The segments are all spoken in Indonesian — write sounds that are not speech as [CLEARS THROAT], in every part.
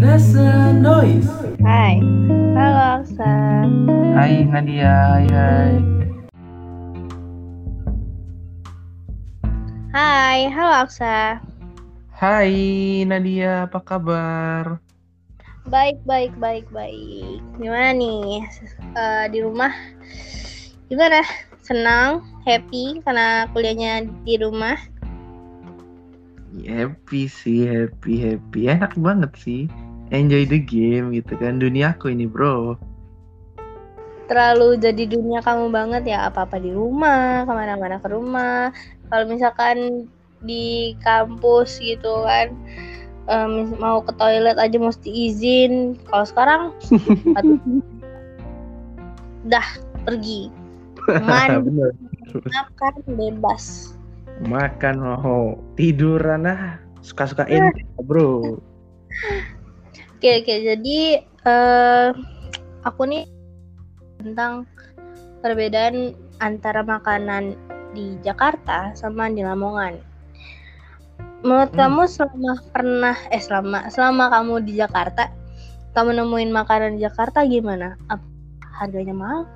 Nasa Noise. Hai, halo Aksa. Hai Nadia, hai hai. Hai, halo Aksa. Hai Nadia, apa kabar? Baik, baik, baik, baik. Gimana nih Eh, di rumah? Gimana? Senang, happy karena kuliahnya di rumah? Happy sih, happy, happy. Enak banget sih. Enjoy the game gitu kan. Duniaku ini bro. Terlalu jadi dunia kamu banget ya apa-apa di rumah, ke mana-mana ke rumah. Kalau misalkan di kampus gitu kan, em, mau ke toilet aja mesti izin. Kalau sekarang, [LAUGHS] dah pergi. Mandi, [LAUGHS] makan bebas. Makan, oh, tiduran ah. Suka-suka ente bro. [LAUGHS] Oke oke jadi eh aku nih tentang perbedaan antara makanan di Jakarta sama di Lamongan. Menurut Hmm. kamu selama pernah eh selama selama kamu di Jakarta, kamu nemuin makanan di Jakarta gimana? Apa harganya mahal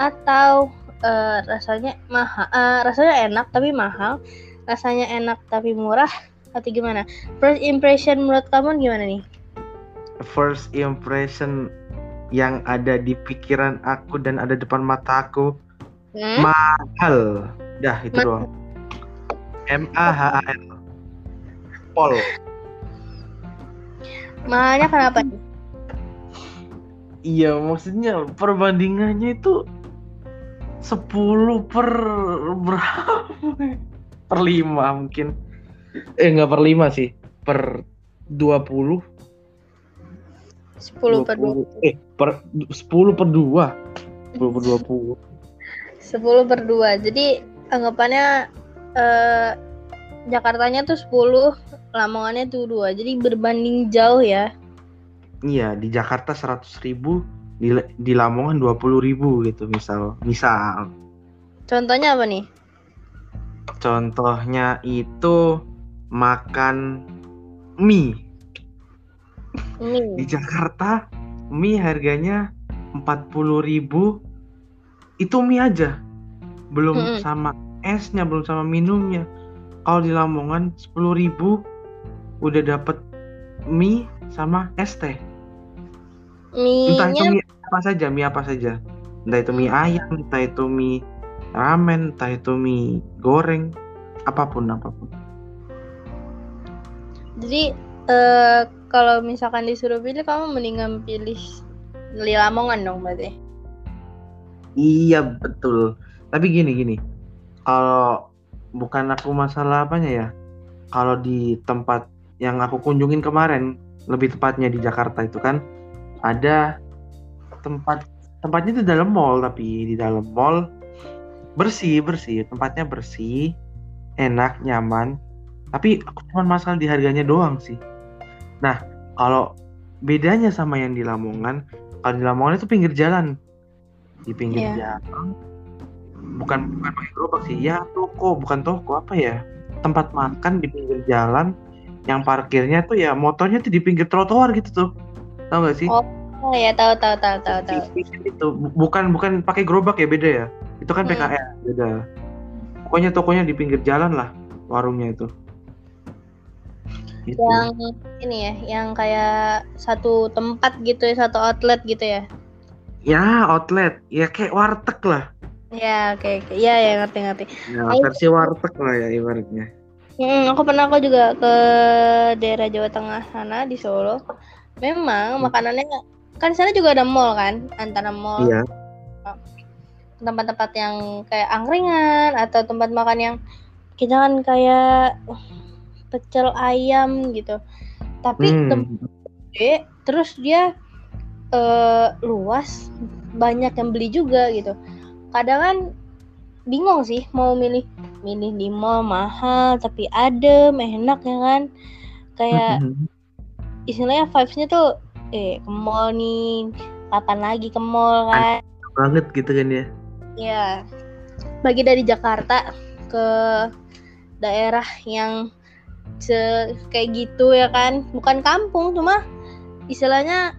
atau eh, rasanya mahal? eh, rasanya enak tapi mahal, rasanya enak tapi murah atau gimana? First impression menurut kamu gimana nih? First impression yang ada di pikiran aku dan ada depan mata aku Hmm? mahal. Dah itu Ma- doang. M A H A L. Pol. Mahalnya kenapa nih? Iya, maksudnya perbandingannya itu 10 per berapa? Per 5 mungkin. Eh, enggak per 5 sih. Per 20. 10 per 20. 20. Eh, per 10 per 2. 10 per 20. 10 per 2. Jadi anggapannya eh Jakartanya tuh 10, Lamongannya tuh 2. Jadi berbanding jauh ya. Iya, di Jakarta 100 ribu, di, di Lamongan 20 ribu gitu misal. Misal. Contohnya apa nih? Contohnya itu makan mie. Di Mie. Jakarta mie harganya 40.000 itu mie aja. Belum Mm-mm. sama esnya, belum sama minumnya. Kalau di Lamongan 10.000 udah dapet mie sama es teh. Entah itu mie apa saja, mie apa saja. Entah itu mie ayam, entah itu mie ramen, entah itu mie goreng, apa pun apa pun. jadi eh kalau misalkan disuruh pilih kamu mendingan pilih di Lamongan dong berarti. Iya betul. Tapi gini gini, kalau bukan aku masalah apanya ya, kalau di tempat yang aku kunjungin kemarin, lebih tepatnya di Jakarta itu kan ada tempat tempatnya itu dalam mall tapi di dalam mall bersih bersih tempatnya bersih enak nyaman tapi aku cuma masalah di harganya doang sih nah kalau bedanya sama yang di Lamongan kalau di Lamongan itu pinggir jalan. Di pinggir Iya. jalan. Bukan bukan pakai gerobak sih. Ya toko bukan toko apa ya? Tempat makan di pinggir jalan yang parkirnya tuh ya motornya tuh di pinggir trotoar gitu tuh. Tau gak sih? Oh. Oh ya tahu tahu tahu tahu tahu. itu. Bu- bukan bukan pakai gerobak ya beda ya? Itu kan Hmm. PKL beda. Pokoknya tokonya di pinggir jalan lah warungnya itu Gitu. Yang ini ya, yang kayak satu tempat gitu ya, satu outlet gitu ya. ya outlet ya kayak warteg lah Ya, oke oke. Iya ya ngerti ngerti. ya, versi warteg lah ya ibaratnya Hmm, aku pernah aku juga ke daerah Jawa Tengah sana di Solo. Memang makanannya kan sana juga ada mall kan, antara mall iya tempat-tempat yang kayak angkringan atau tempat makan yang kita kan kayak uh, pecel ayam gitu. Tapi Hmm. gede, terus dia eh, luas, banyak yang beli juga gitu. Kadang kan bingung sih mau milih milih di mall mahal tapi adem enak ya kan kayak istilahnya vibes-nya tuh eh ke mall nih kapan lagi ke mall kan banget gitu kan ya ya bagi dari Jakarta ke daerah yang se kayak gitu ya kan bukan kampung cuma istilahnya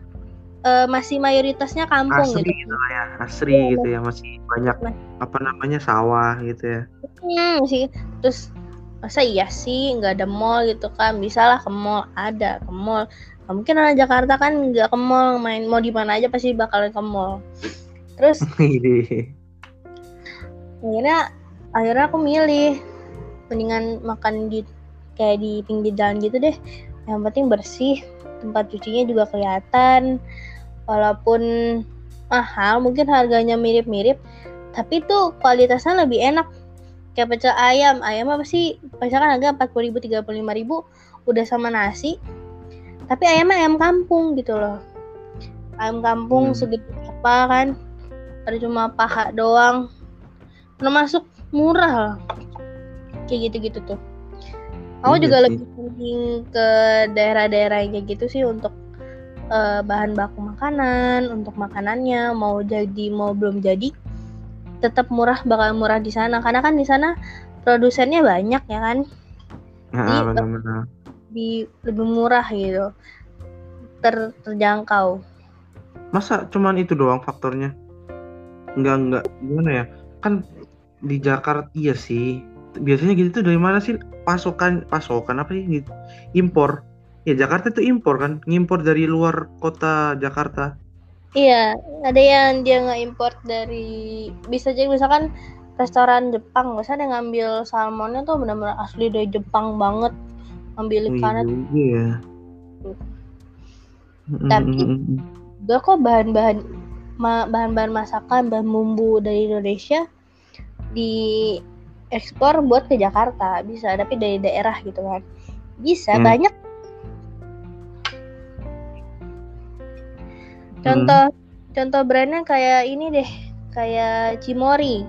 eh, masih mayoritasnya kampung asri gitu. gitu ya asri Iya, gitu ya masih banyak Mas- apa namanya sawah gitu ya Hmm, sih. Terus masa iya sih nggak ada mall gitu kan? Bisa lah ke mall, ada ke mall. Nggak mungkin orang Jakarta kan nggak ke mall, main mau di mana aja pasti bakalan ke mall. Terus [LAUGHS] Ini. akhirnya akhirnya aku milih mendingan makan di kayak di pinggir jalan gitu deh. Yang penting bersih, tempat cucinya juga kelihatan. Walaupun mahal, mungkin harganya mirip-mirip, tapi tuh kualitasnya lebih enak. Kayak pecel ayam. Ayam apa sih? Misalkan harga empat puluh ribu tiga puluh lima ribu udah sama nasi. Tapi ayamnya ayam kampung gitu loh. Ayam kampung Hmm. segede apa kan? Ada cuma paha doang. Termasuk murah loh kayak gitu-gitu tuh aku Iya juga sih. lebih penting ke daerah-daerah yang kayak gitu sih untuk eh, bahan baku makanan untuk makanannya. Mau jadi mau belum jadi tetap murah bakal murah di sana. Karena kan di sana produsennya banyak ya kan? Ah, Iya. benar-benar di lebih murah gitu. Ter terjangkau. Masa cuman itu doang faktornya? Enggak enggak gimana ya? Kan di Jakarta iya sih biasanya gitu tuh dari mana sih pasokan pasokan apa sih? Gitu. Impor. Ya Jakarta itu impor kan? Ngimpor dari luar kota Jakarta. Iya ada yang dia nggak import dari bisa jadi misalkan restoran Jepang misalnya dia ngambil salmonnya tuh benar-benar asli dari Jepang banget. Ambil Oh, iya. ikannya juga ya Tapi- juga kok bahan-bahan bahan-bahan masakan bahan bumbu dari Indonesia di ekspor buat ke Jakarta bisa tapi dari daerah gitu kan. Bisa Hmm. banyak. Contoh contoh brandnya kayak ini deh kayak Cimori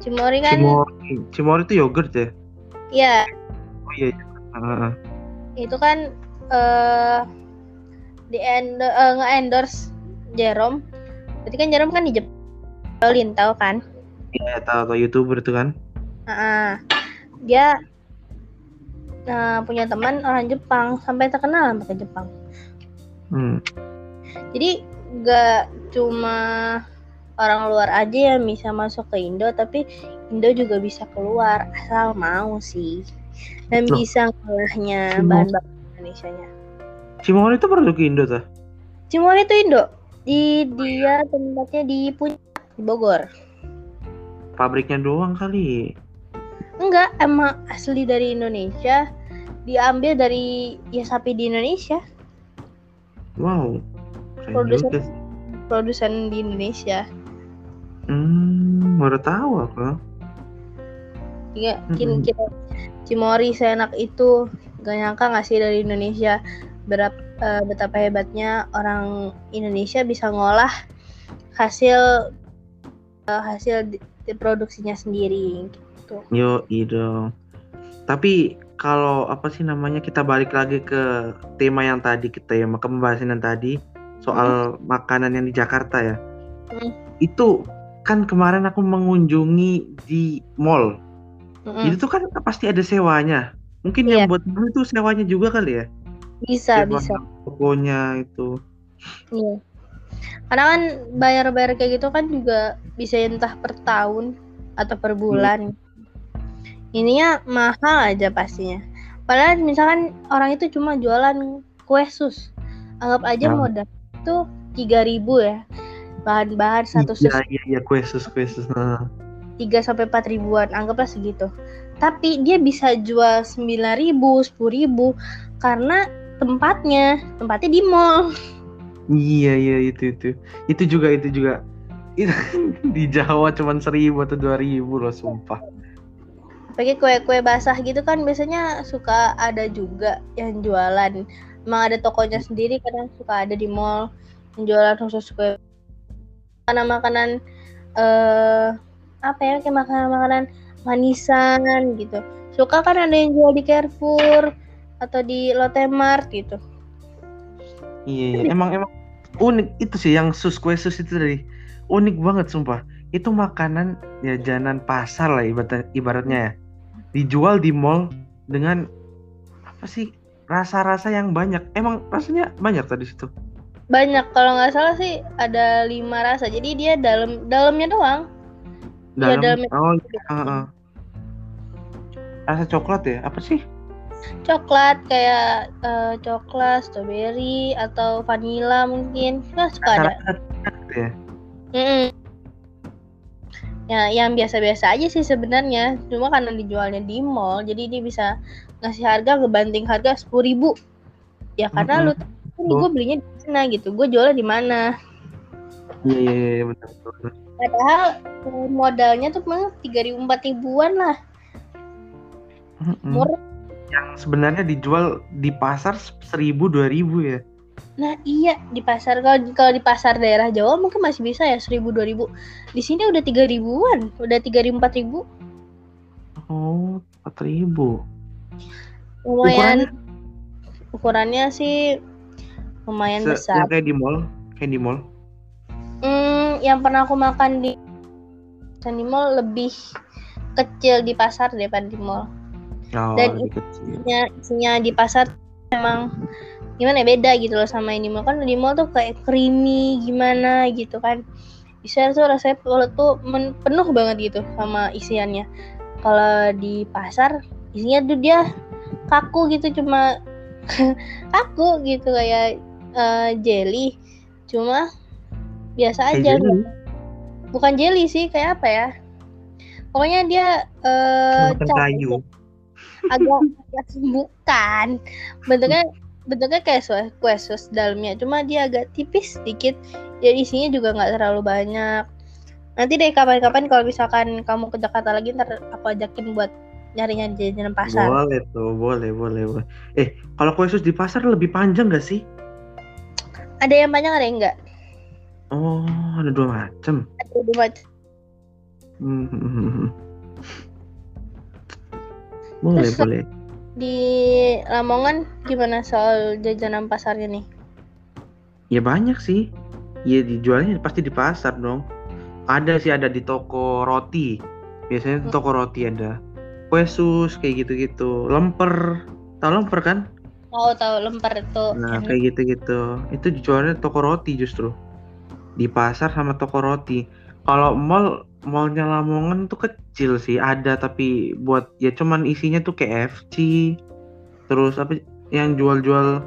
Cimori kan Cimori Cimori itu yogurt ya? Ya oh iya iya. Ah. itu kan eh di end eh, nge-endorse Jerome. Berarti kan Jerome kan di Jepang tahu kan? Iya tahu tahu youtuber itu kan Heeh. dia eh, punya teman orang Jepang sampai terkenal ke Jepang. Hmm. jadi nggak cuma orang luar aja yang bisa masuk ke Indo tapi Indo juga bisa keluar asal mau sih. Dan Loh. bisa ngolahnya bahan baku Indonesia nya Cimori itu produk Indo tuh Cimori itu Indo. Di dia tempatnya di Puncak di Bogor. Pabriknya doang kali enggak emang asli dari Indonesia diambil dari ya sapi di Indonesia wow Produsen. juga produsen di Indonesia hmm baru tahu aku Iya, Mm-mm. kin kita Cimori seenak itu gak nyangka nggak sih dari Indonesia berapa eh, betapa hebatnya orang Indonesia bisa ngolah hasil eh, hasil di, di produksinya sendiri gitu. Yo, dong. Tapi kalau apa sih namanya kita balik lagi ke tema yang tadi kita ya, ke pembahasan yang tadi soal makanan yang di Jakarta ya. Hmm. Itu kan kemarin aku mengunjungi di mall. Mm-mm, Itu tuh kan pasti ada sewanya. Mungkin Iya. yang buat beli itu sewanya juga kali ya. bisa Sewa bisa. Tokonya itu. Iya. Karena kan bayar-bayar kayak gitu kan juga bisa entah per tahun atau per bulan. Ininya mahal aja pastinya. Padahal misalkan orang itu cuma jualan kue sus. Anggap aja Ya. modal itu 3000 ya. Bahan-bahan satu sus Iya, iya, iya, kue sus, kue sus. Nah. 3 sampai 4 ribuan, anggaplah segitu. Tapi dia bisa jual 9000, 10000 karena tempatnya, tempatnya di mall. Iya, iya, itu, itu. Itu juga, itu juga. Itu, [LAUGHS] di Jawa cuman seribu atau dua ribu loh, sumpah. Pakai kue-kue basah gitu kan biasanya suka ada juga yang jualan. Emang ada tokonya sendiri kadang suka ada di mall yang jualan khusus kue. Makanan-makanan eh apa ya kayak makanan-makanan manisan gitu. Suka kan ada yang jual di Carrefour atau di Lotte Mart gitu. Iya, iya. emang emang unik. Itu sih yang sus kue sus itu tadi. Unik banget sumpah. Itu makanan jajanan pasar lah ibarat, ibaratnya ya. Dijual di mall dengan apa sih rasa-rasa yang banyak. Emang rasanya banyak tadi situ. banyak kalau nggak salah sih ada lima rasa jadi dia dalam dalamnya doang Iya, Dalam, dalamnya- oh, heeh. Rasa coklat ya? Apa sih? coklat kayak eh, coklat strawberry atau vanilla mungkin nah, suka ada Rasa-rasa ya. Mm-mm. Ya, yang biasa-biasa aja sih sebenarnya. Cuma karena dijualnya di mall, jadi dia bisa ngasih harga ngebanting harga sepuluh ribu. Ya karena Mm-mm. lu tahu nih gue belinya di mana gitu, gue jualnya di mana. Iya, iya, iya, benar, benar, benar. Padahal eh, modalnya tuh mah tiga ribu empat ribuan lah. Mm-mm. Murah. Yang sebenarnya dijual di pasar seribu dua ribu ya. Nah iya di pasar kalau kalau di pasar daerah Jawa mungkin masih bisa ya seribu dua ribu. Di sini udah tiga ribuan, udah tiga ribu empat ribu. Oh, empat ribu. Lumayan. Ukurannya sih lumayan Se- besar. yang kayak di mall, kayak di mall. Hmm, yang pernah aku makan di di mall lebih kecil di pasar daripada di mall. Oh, Dan. Isinya, isinya di pasar memang gimana ya beda gitu loh sama ini mall kan di mall tuh kayak creamy gimana gitu kan. Di sana tuh rasanya kalau tuh men- penuh banget gitu sama isiannya. Kalau di pasar isinya tuh dia kaku gitu cuma [LAUGHS] kaku gitu kayak eh, jelly. Cuma biasa Kayak aja jelly. bukan jelly sih kayak apa ya pokoknya dia cat- kayu. agak [LAUGHS] bukan bentuknya bentuknya kayak kue kue sus dalamnya cuma dia agak tipis sedikit jadi isinya juga nggak terlalu banyak nanti deh kapan-kapan kalau misalkan kamu ke Jakarta lagi ntar aku ajakin buat nyari-nyari jajanan pasar Boleh tuh, boleh, boleh, boleh. Eh, kalau kue sus di pasar lebih panjang gak sih? ada yang panjang ada yang enggak Oh, ada dua macam. ada dua macam Hmm. Boleh, Terus- boleh. Di Lamongan gimana soal jajanan pasarnya nih Ya banyak sih. Ya dijualnya pasti di pasar dong. Ada sih ada di toko roti. Biasanya di toko roti ada. Kue sus kayak gitu-gitu. Lemper. Tahu lemper kan? oh tahu lemper itu Nah, kayak gitu-gitu. Itu dijualnya toko roti justru. Di pasar sama toko roti. Kalau mall mallnya Lamongan tuh kecil sih, ada tapi buat ya cuman isinya tuh KFC. Terus apa yang jual-jual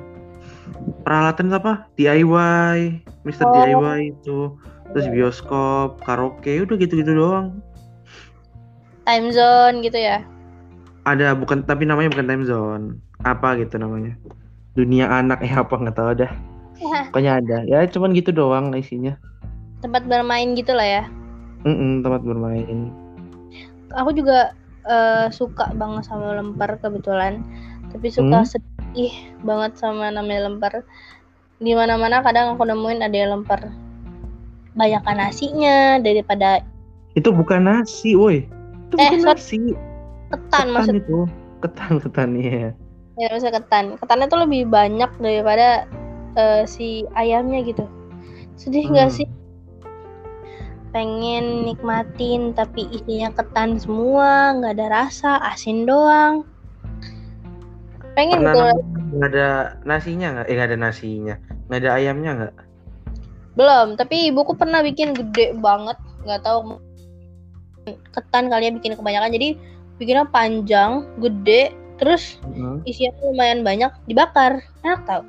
peralatan apa? DIY, Mr. Oh. DIY itu. Terus bioskop, karaoke, udah gitu-gitu doang. time zone gitu ya Ada bukan tapi namanya bukan time zone. Apa gitu namanya? Dunia anak eh apa nggak tahu dah. [LAUGHS] Pokoknya ada. Ya cuman gitu doang isinya. tempat bermain gitu lah ya Mm-mm, tempat bermain. aku juga eh, suka banget sama lemper kebetulan tapi suka Hmm? sedih banget sama namanya lemper di mana mana kadang aku nemuin ada yang lemper banyakkan nasinya daripada Itu bukan nasi, woi. Itu Eh, bukan nasi. ketan Ketan maksud itu. Ketan ketan ya. ya maksudnya ketan ketannya tuh lebih banyak daripada eh, si ayamnya gitu sedih nggak Hmm. sih pengen nikmatin tapi isinya ketan semua nggak ada rasa asin doang pengen Pernah nemu nggak ada nasinya nggak? Eh nggak ada nasinya. Nggak ada ayamnya nggak? belum tapi ibuku pernah bikin gede banget nggak tahu ketan kali ya bikin kebanyakan jadi bikinnya panjang gede terus Mm-mm. isinya lumayan banyak dibakar enak tau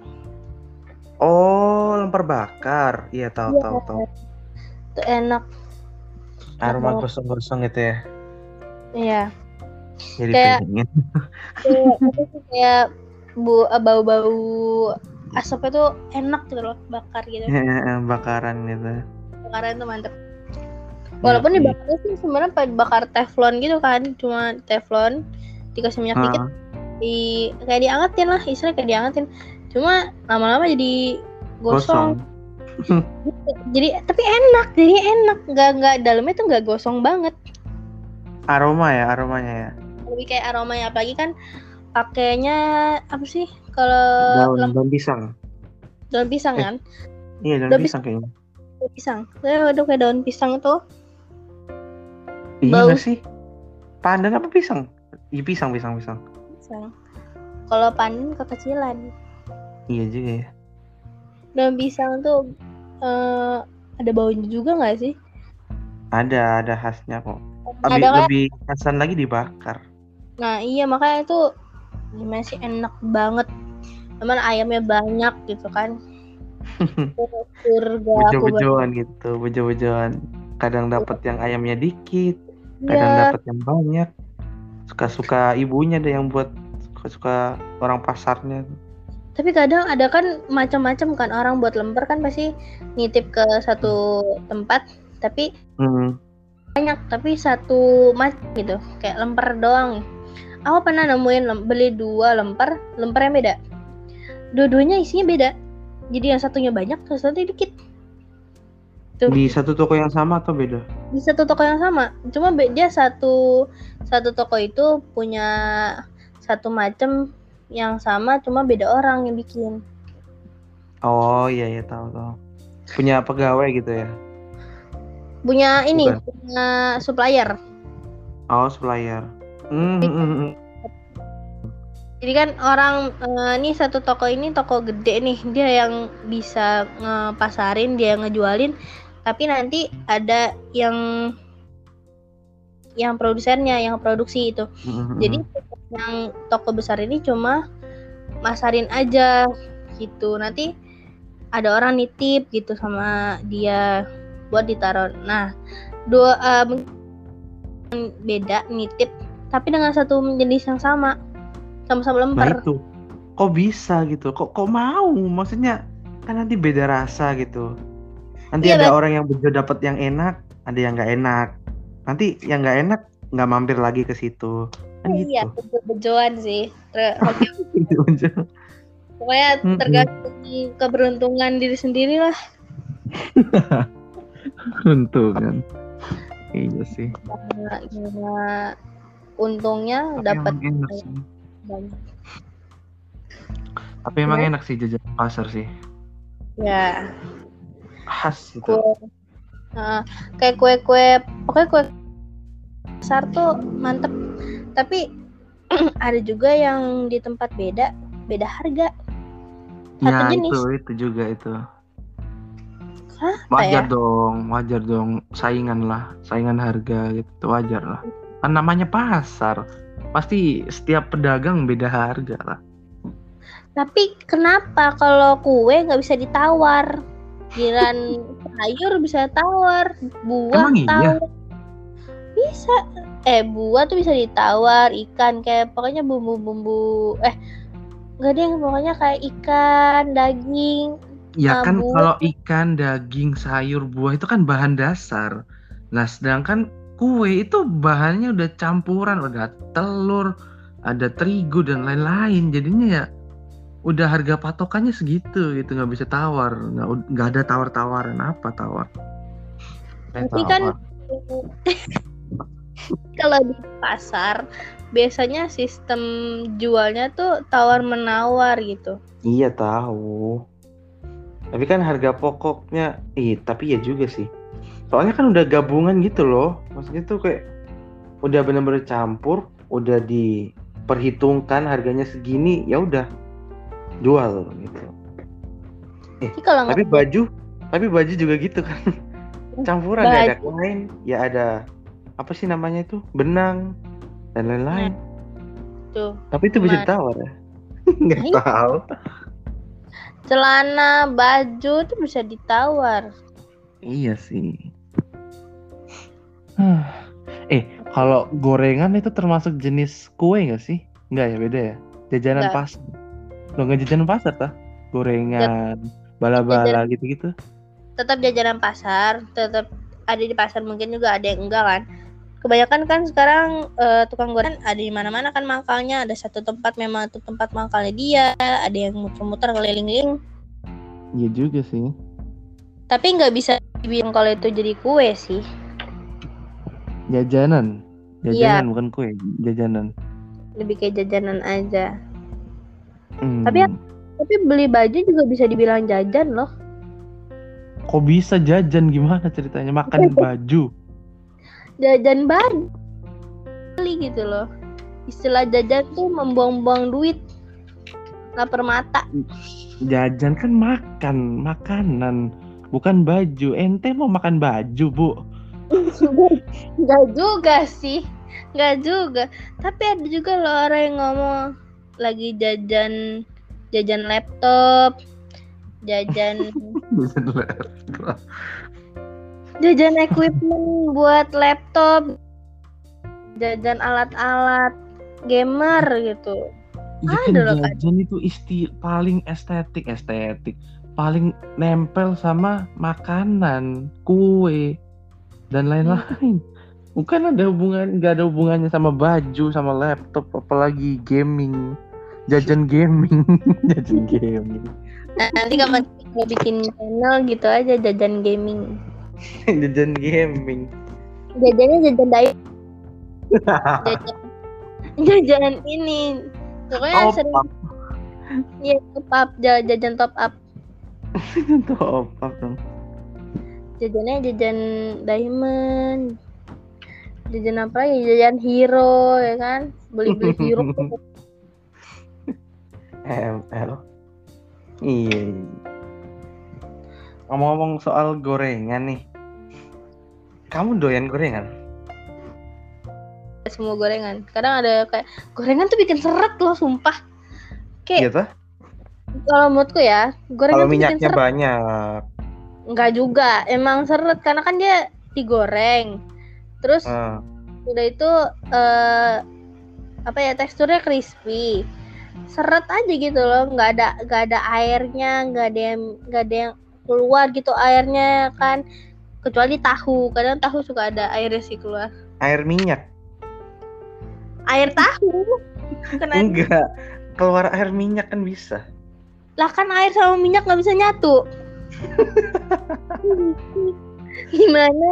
Oh, lemper bakar. Iya tahu Iya. tahu tahu. Itu enak. Aroma gosong-gosong itu ya. iya. Jadi Kayak- pengen. [LAUGHS] kayak bu bau-bau asapnya tuh enak gitu loh bakar gitu. Bakaran gitu. bakaran tuh mantep. Walaupun Iya dibakarnya sih sebenarnya pakai bakar teflon gitu kan cuma teflon dikasih minyak dikit di kayak diangetin lah istilahnya kayak diangetin. Cuma lama-lama jadi gosong, gosong. Jadi tapi enak jadi enak nggak nggak dalamnya tuh nggak gosong banget Aroma ya, aromanya ya. lebih kayak aromanya apalagi kan pakainya apa sih kalau Daun, daun pisang. daun pisang Eh. kan Iya, daun Daun pisang kayaknya. daun pisang saya udah kayak daun pisang tuh Iya Bau. sih? Pandan apa pisang? Iya pisang, pisang, pisang. pisang kalau panen kekecilan Iya juga ya. Daun pisang tuh eh, ada baunya juga nggak sih Ada, ada khasnya kok. Tapi ada kan lebih khasan lagi dibakar. nah iya makanya itu gimana sih enak banget cuman ayamnya banyak gitu kan [LAUGHS] surga Bejo-bejoan gitu, bejo-bejoan. Kadang dapat yang ayamnya dikit, kadang Iya, dapat yang banyak. Suka-suka ibunya deh yang buat suka-suka orang pasarnya. Tapi kadang ada kan macam-macam kan orang buat lemper kan pasti nitip ke satu tempat tapi Hmm. banyak tapi satu macam gitu kayak lemper doang. Aku pernah nemuin lem- beli dua lemper lempernya beda. Dua-duanya isinya beda. Jadi yang satunya banyak terus satu dikit. Tuh. Di satu toko yang sama atau beda? di satu toko yang sama. Cuma dia satu satu toko itu punya satu macam yang sama cuma beda orang yang bikin Oh iya iya tahu tahu. Punya pegawai gitu ya. punya ini Bukan. punya supplier Oh, supplier. Hmm, hmm. Jadi kan orang eh, nih satu toko ini toko gede nih dia yang bisa ngepasarin dia ngejualin tapi nanti ada yang yang produsennya yang produksi itu hmm, hmm. jadi yang toko besar ini cuma masarin aja gitu nanti ada orang nitip gitu sama dia buat ditaruh nah dua mungkin beda nitip tapi dengan satu jenis yang sama sama-sama Nah lemper itu, kok bisa gitu? Kok kok mau? Maksudnya kan nanti beda rasa gitu. Nanti Iya, ada Bet. orang yang bejo dapat yang enak, ada yang nggak enak. Nanti yang nggak enak nggak mampir lagi ke situ. Kan Iya, gitu. bejo-bejoan sih. Ter- [LAUGHS] pokoknya tergantung keberuntungan diri sendiri lah. [LAUGHS] Untung kan. Iya sih. Gimana untungnya dapat banyak. Tapi emang Ya. enak sih jajan pasar sih. Ya, Khas gitu. kue, Nah, kayak kue-kue, pokoknya kue besar tuh mantep. Tapi [CLEARS THROAT] ada juga yang di tempat beda, beda harga. Satu Ya jenis. itu itu juga itu. Hah? Wajar ya? dong, wajar dong. Saingan lah, saingan harga gitu wajar lah. Kan namanya pasar, pasti setiap pedagang beda harga lah. Tapi kenapa kalau kue nggak bisa ditawar? Giran [LAUGHS] sayur bisa tawar, buah Emang iya? tawar. Bisa. Eh, buah tuh bisa ditawar, ikan kayak pokoknya bumbu-bumbu eh enggak deh, pokoknya kayak ikan, daging. Ya Ah, kan buah. kalau ikan, daging, sayur, buah itu kan bahan dasar. Nah sedangkan kue itu bahannya udah campuran, udah telur, ada terigu dan lain-lain. Jadinya ya udah harga patokannya segitu gitu nggak bisa tawar, nggak nggak ada tawar-tawaran apa tawar. Eh, Tapi kan. [LAUGHS] [LAUGHS] kalau di pasar biasanya sistem jualnya tuh tawar menawar gitu. Iya tahu. Tapi kan harga pokoknya, iya tapi ya juga sih. Soalnya kan udah gabungan gitu loh. Maksudnya tuh kayak udah bener-bener campur, udah diperhitungkan harganya segini, ya udah jual gitu. Tapi kalau Tapi baju, tapi baju juga gitu kan. [LAUGHS] Campuran ya ada Baju. kain, ya ada apa sih namanya itu? Benang dan lain-lain. tuh Tapi itu bisa ditawar ya? [LAUGHS] Nggak Nah, iya. tahu. celana, baju tuh bisa ditawar. Iya sih. [SIGHS] eh, kalau gorengan itu termasuk jenis kue nggak sih? Nggak ya, beda ya? Jajanan Nggak. pasar. Lo nggak jajanan pasar tah? Gorengan, bala-bala gitu-gitu. tetap jajanan pasar, tetap ada di pasar mungkin juga ada yang enggak kan. Kebanyakan kan sekarang eh, tukang gorengan ada di mana-mana kan mangkalnya, ada satu tempat memang itu tempat mangkalnya dia, ada yang muter-muter keliling-keliling. Iya juga sih. Tapi nggak bisa dibilang kalau itu jadi kue sih. Jajanan. Iya. Jajanan bukan kue, jajanan. Lebih kayak jajanan aja. Hmm. Tapi Tapi beli baju juga bisa dibilang jajan loh. kok bisa jajan gimana ceritanya? Makan [LAUGHS] baju. Jajan baju. Beli gitu loh. Istilah jajan tuh membuang-buang duit. lapar mata Jajan kan makan, makanan, bukan baju. Ente mau makan baju, Bu? [LAUGHS] Enggak juga sih Enggak juga tapi ada juga loh orang yang ngomong lagi jajan jajan laptop jajan [LAUGHS] jajan equipment buat laptop jajan alat-alat gamer gitu loh, kan Kak. jajan itu isti paling estetik, estetik. Paling nempel sama makanan, kue, dan lain-lain. Bukan ada hubungan, nggak ada hubungannya sama baju, sama laptop, apalagi gaming. Jajan gaming, [LAUGHS] jajan gaming. Nanti kalau mau bikin channel gitu aja jajan gaming [LAUGHS] jajan gaming. jajannya jajan diet [LAUGHS] jajan jajan ini pokoknya Top sering up. ya top up ja- jajan top up [LAUGHS] Top up dong. jajannya jajan diamond jajan apa lagi jajan hero ya kan beli beli hero ML. Iya. iya. Ngomong-ngomong soal gorengan nih. Kamu doyan gorengan? semua gorengan kadang ada kayak gorengan tuh bikin seret loh sumpah kayak Gitu? kalau menurutku ya gorengan Kalau minyaknya seret banyak. Enggak juga, emang seret karena kan dia digoreng. Terus Ah, udah itu eh apa ya teksturnya crispy. Seret aja gitu loh, nggak ada nggak ada airnya, nggak ada yang nggak ada yang keluar gitu airnya kan. Kecuali tahu, kadang tahu suka ada airnya sih keluar. air minyak. Air tahu. Kena Enggak. Keluar air minyak kan bisa. lah kan air sama minyak nggak bisa nyatu. [LAUGHS] Gimana?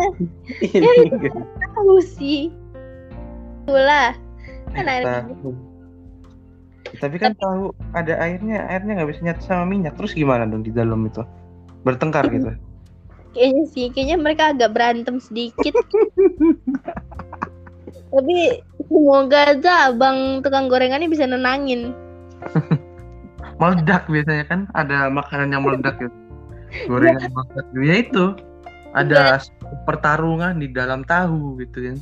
Ini Tahu sih. Itulah. Kan air tahu. Tapi kan tahu ada airnya, airnya nggak bisa nyatu sama minyak. Terus gimana dong di dalam itu? Bertengkar gitu. [LAUGHS] Kayaknya sih, kayaknya mereka agak berantem sedikit. [LAUGHS] Tapi semoga aja abang tukang gorengannya bisa nenangin. Meledak biasanya kan ada makanan yang meledak gitu. Gorengan meledak. Ya itu. Ada pertarungan di dalam tahu gitu kan.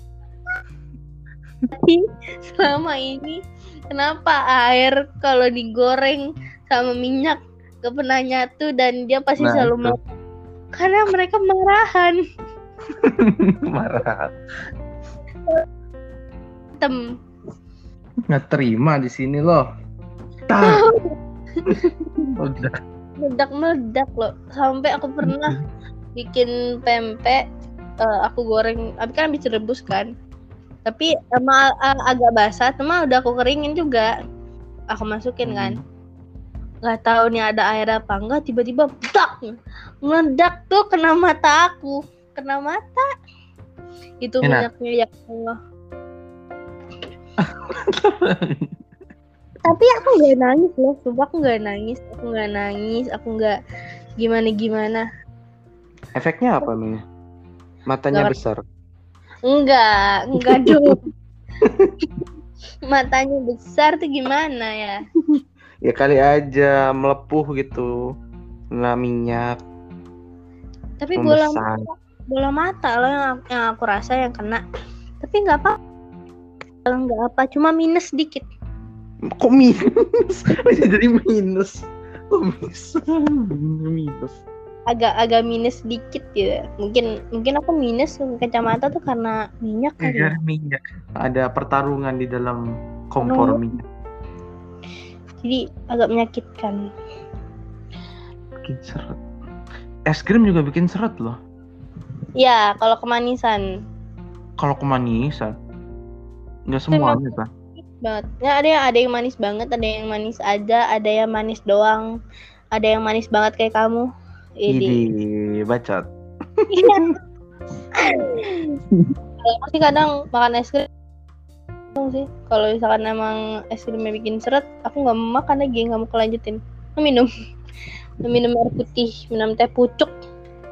Tapi selama ini kenapa air kalau digoreng sama minyak gak pernah nyatu dan dia pasti Nah, selalu itu. Meledak? Karena mereka marahan. [LAUGHS] Marah. Tem. Nggak terima di sini loh. Tah. [LAUGHS] Udah. Meledak-meledak loh. Sampai aku pernah bikin pempek eh, aku goreng tapi kan habis direbus kan tapi emang a- agak basah cuma udah aku keringin juga aku masukin kan nggak tahu nih ada air apa enggak tiba-tiba tak meledak tuh kena mata aku kena mata itu Enak. minyaknya ya Allah [LAUGHS] tapi aku nggak nangis loh sumpah aku nggak nangis aku nggak nangis aku nggak gimana gimana Efeknya apa nih? Matanya Nggak- besar. Enggak, enggak dong. [LAUGHS] Matanya besar tuh gimana ya? [LAUGHS] Ya kali aja melepuh gitu. Kena minyak, Tapi bola membesar. bola mata loh yang, yang aku rasa yang kena. Tapi nggak apa. Nggak apa, cuma minus sedikit. Kok minus? [LAUGHS] Jadi minus. Kok bisa? Minus. Agak-agak [LAUGHS] minus sedikit gitu. Mungkin mungkin aku minus kacamata tuh karena minyak kali. ya. Gara minyak. Ada pertarungan di dalam kompor Oh. minyak. Jadi agak menyakitkan. Bikin seret. Es krim juga bikin seret loh. Ya, kalau kemanisan Kalau kemanisan. Nggak semuanya kan. banget. Ya, ada yang ada yang manis banget, ada yang manis aja, ada yang manis doang, ada yang manis banget kayak kamu. Ini. Bacot. Iya. [LAUGHS] Kalau aku sih kadang makan es krim sih. Kalau misalkan emang es krimnya bikin seret, aku nggak mau makan lagi, nggak mau kelanjutin. Aku minum, [LAUGHS] minum air putih, minum teh pucuk.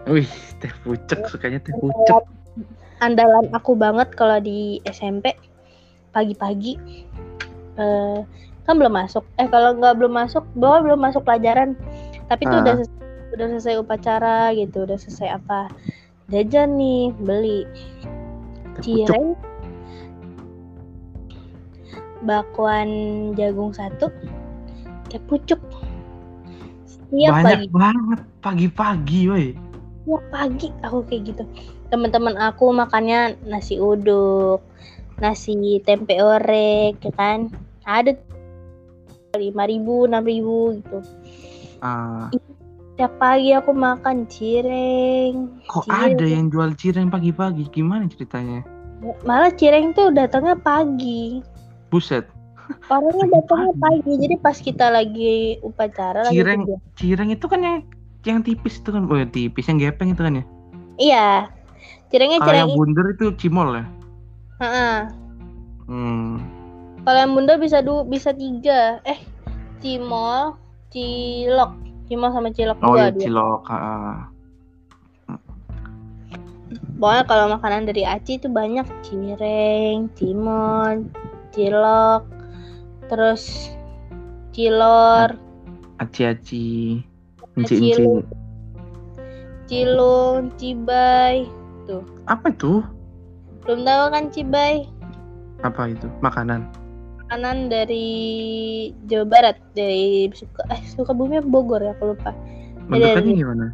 Wih, teh pucuk sukanya teh pucuk. Andalan aku banget kalau di SMP pagi-pagi eh, kan belum masuk eh kalau nggak belum masuk bahwa belum masuk pelajaran tapi tuh Ah. udah selesai, udah selesai upacara gitu udah selesai apa jajan nih beli Pucuk. Bakwan jagung satu teh pucuk setiap Banyak pagi banget pagi-pagi, woi. setiap pagi aku kayak gitu teman-teman aku makannya nasi uduk nasi tempe orek ya kan ada lima ribu enam ribu gitu Ah, setiap pagi aku makan cireng kok Cireng. ada yang jual cireng pagi-pagi? Gimana ceritanya? malah cireng tuh datangnya pagi Buset. orangnya datangnya pagi jadi pas kita lagi upacara lagi Cireng. kegiatan- Cireng itu kan yang yang tipis itu kan, oh yang tipis yang gepeng itu kan ya. iya cirengnya Kalau cireng yang bundar itu cimol ya. Heeh. Hmm. Kalau yang bunda bisa du bisa tiga. Eh, cimol, cilok, cimol sama cilok Oh dua ya dia. cilok. ah. Pokoknya kalau makanan dari Aci itu banyak cireng, cimol, cilok, terus cilor, Aci-aci. Aci Enci-enci. lu. cilung, cibai. Apa itu? Belum tahu kan cibai? Apa itu? Makanan. Makanan dari Jawa Barat, dari suka eh Sukabumi Bogor ya, aku lupa. Bentukannya dari- gimana?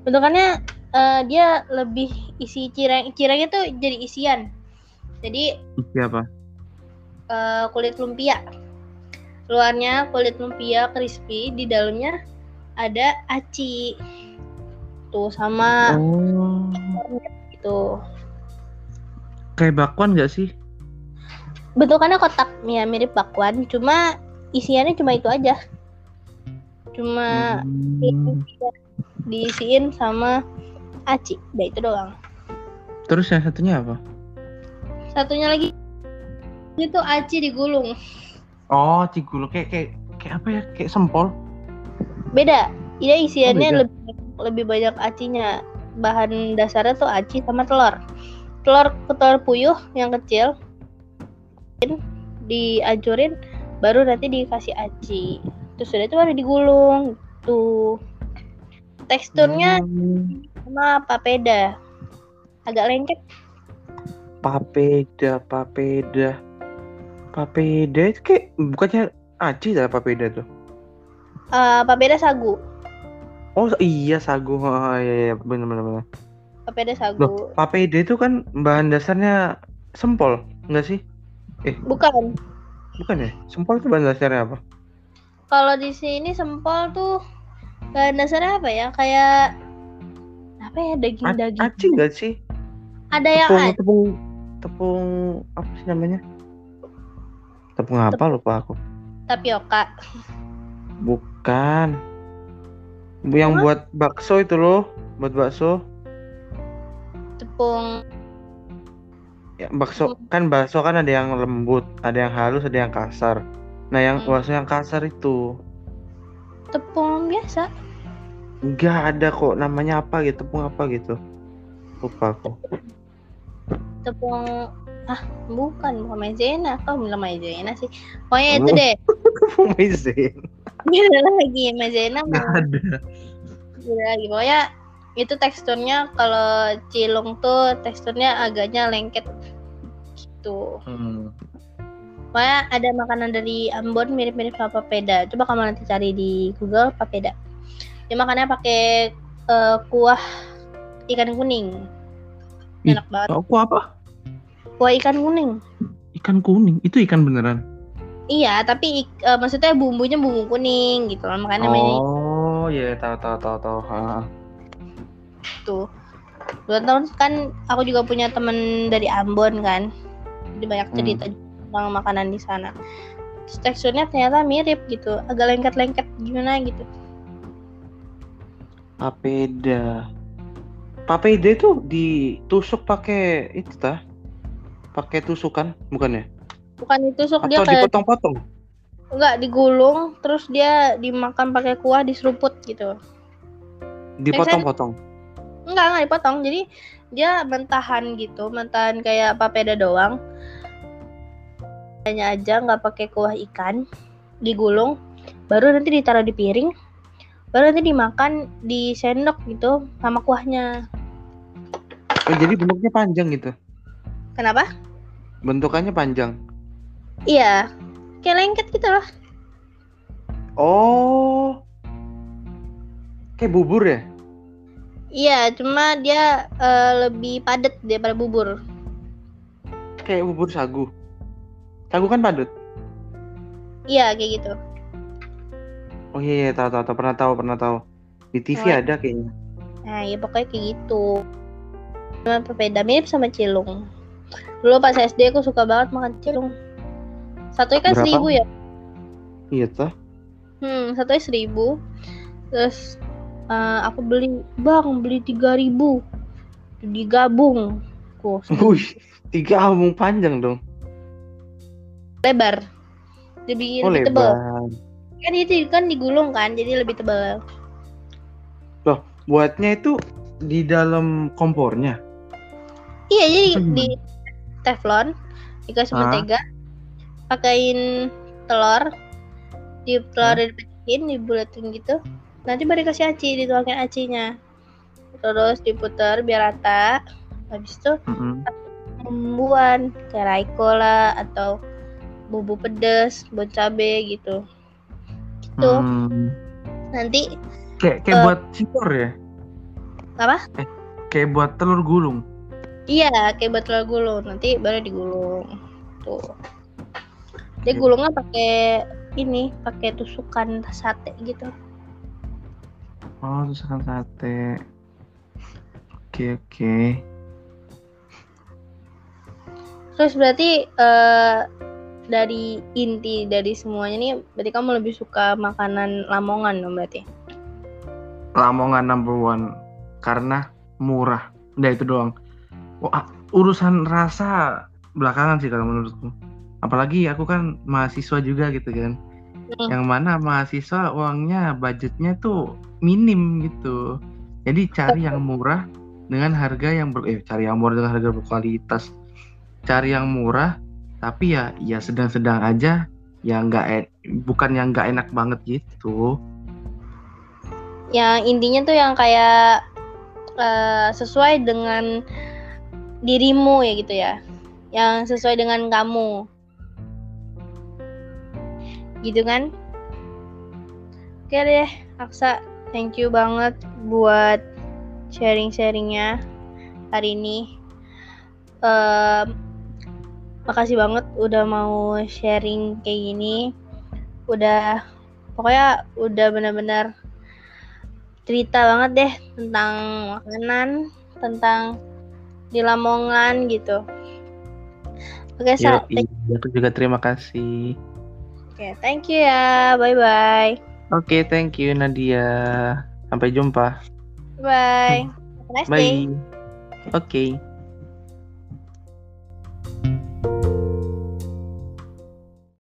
bentukannya eh, dia lebih isi cireng cirengnya tuh jadi isian jadi Isi apa? Eh, kulit lumpia luarnya kulit lumpia crispy di dalamnya ada aci tuh sama Oh. itu Kayak bakwan gak sih? bentukannya kotak ya mirip bakwan cuma isiannya cuma itu aja cuma Hmm. diisiin sama aci udah itu doang Terus yang satunya apa? satunya lagi itu aci digulung Oh, cigulo kayak kayak kayak apa ya? Kayak sempol. beda dia isiannya Oh, beda. lebih lebih banyak acinya bahan dasarnya tuh aci sama telur telur telur puyuh yang kecil dihancurin baru nanti dikasih aci terus sudah itu baru digulung tuh teksturnya Hmm. sama papeda agak lengket papeda, papeda. Papeda itu kayak bukannya aci dah papeda tuh. Eh, papeda sagu Oh iya sagu, oh, iya iya benar benar benar. papeda sagu Loh, papeda itu kan bahan dasarnya sempol, enggak sih? bukan Bukan ya? Sempol itu bahan dasarnya apa? kalau di sini sempol tuh bahan dasarnya apa ya kayak apa ya daging A- daging aci enggak sih? ada yang Tepung aci tepung tepung apa sih namanya? Tepung apa lupa aku. tapioka Bukan. Yang Apa? buat bakso itu loh, buat bakso. tepung Ya, bakso kan bakso kan ada yang lembut, ada yang halus, ada yang kasar. Nah, yang Hmm. bakso yang kasar itu tepung biasa enggak ada kok namanya apa gitu, tepung apa gitu. Lupa aku. tepung ah bukan bukan maizena kau bilang maizena sih. Pokoknya itu deh. Tepung maizen. beda lagi maizena mah ada. beda lagi. Pokoknya itu teksturnya kalau cilung tuh teksturnya agaknya lengket gitu. Hmm. pokoknya ada makanan dari Ambon mirip-mirip sama papeda. Coba kamu nanti cari di Google papeda. Dia makannya pakai eh, kuah ikan kuning. Ih, enak banget. Aku apa? Kuah ikan kuning Ikan kuning. Itu ikan beneran. Iya, tapi ik- eh, maksudnya bumbunya bumbu kuning gitu loh, makanya namanya Oh, iya tahu tahu tahu tahu. Ha. itu. Dua tahun kan aku juga punya temen dari Ambon kan, jadi banyak Hmm. cerita tentang makanan di sana. Terus teksturnya ternyata mirip gitu, agak lengket-lengket gimana gitu. Papeda. Papeda itu ditusuk pakai itu tah? Pakai tusukan, bukan ya? Bukan ditusuk dia Atau kayak dipotong-potong? enggak digulung, terus dia dimakan pakai kuah diseruput gitu. Dipotong-potong. Enggak, enggak dipotong. Jadi dia mentahan gitu, mentahan kayak papeda doang. hanya aja nggak pakai kuah ikan digulung baru nanti ditaruh di piring baru nanti dimakan di sendok gitu sama kuahnya Oh, jadi bentuknya panjang gitu. Kenapa Bentukannya panjang. iya kayak lengket gitu loh Oh. Kayak bubur ya? iya cuma dia eh, lebih padat daripada bubur Kayak bubur sagu. Sagu kan padat. iya kayak gitu Oh iya, iya tahu tahu tahu pernah tahu pernah tahu. Di TV Oh. ada kayaknya. Nah, ya pokoknya kayak gitu. Cuma berbeda mirip sama cilung. Dulu pas SD aku suka banget makan cilung. Satunya kan Berapa? seribu ya. Iya toh. Hmm, satunya seribu. Terus eh, aku beli, bang beli tiga ribu. Digabung. Ku Wih, tiga album panjang dong. lebar. Lebih, Oh lebih tebal. Kan itu kan digulung kan, jadi lebih tebal. Buatnya itu di dalam kompornya. Iya, jadi Hmm. di teflon dikasih Ah. mentega, pakain telur, di telur dipecahin, dibulatin gitu. Nanti baru dikasih aci, dituangin acinya. Terus diputar biar rata. Habis itu bumbuan kayak raiko lah atau bumbu pedas, bumbu cabe gitu. Gitu. Hmm. Nanti Kayak kayak Eh. buat cilor ya? Apa? Eh, kayak buat telur gulung. Iya kayak telur gulung, nanti baru digulung. Tuh. Dia Gitu. gulungnya pakai ini, pakai tusukan sate gitu. Oh, tusukan sate. Oke, oke. Terus berarti eh, dari inti dari semuanya nih, berarti kamu lebih suka makanan Lamongan dong berarti? Lamongan number one karena murah. Udah itu doang. Wah, urusan rasa belakangan sih kalau menurutku. Apalagi aku kan mahasiswa juga gitu kan. Hmm. Yang mana mahasiswa uangnya budgetnya tuh minim gitu. Jadi cari yang murah dengan harga yang ber eh cari yang murah dengan harga berkualitas. Cari yang murah tapi ya ya sedang-sedang aja ya nggak en- bukan yang nggak enak banget gitu. Yang intinya tuh yang kayak eh, sesuai dengan dirimu ya gitu ya, yang sesuai dengan kamu, gitu kan? Oke deh, Aksa, thank you banget buat sharing-sharingnya hari ini. Em, makasih banget udah mau sharing kayak gini. Udah pokoknya udah benar-benar cerita banget deh tentang makanan, tentang di Lamongan gitu. Oke, Sa. Yoi, aku juga terima kasih. Oke, thank you ya. Bye bye. Oke, thank you Nadia. Sampai jumpa. Bye. Nice day. Bye. Oke.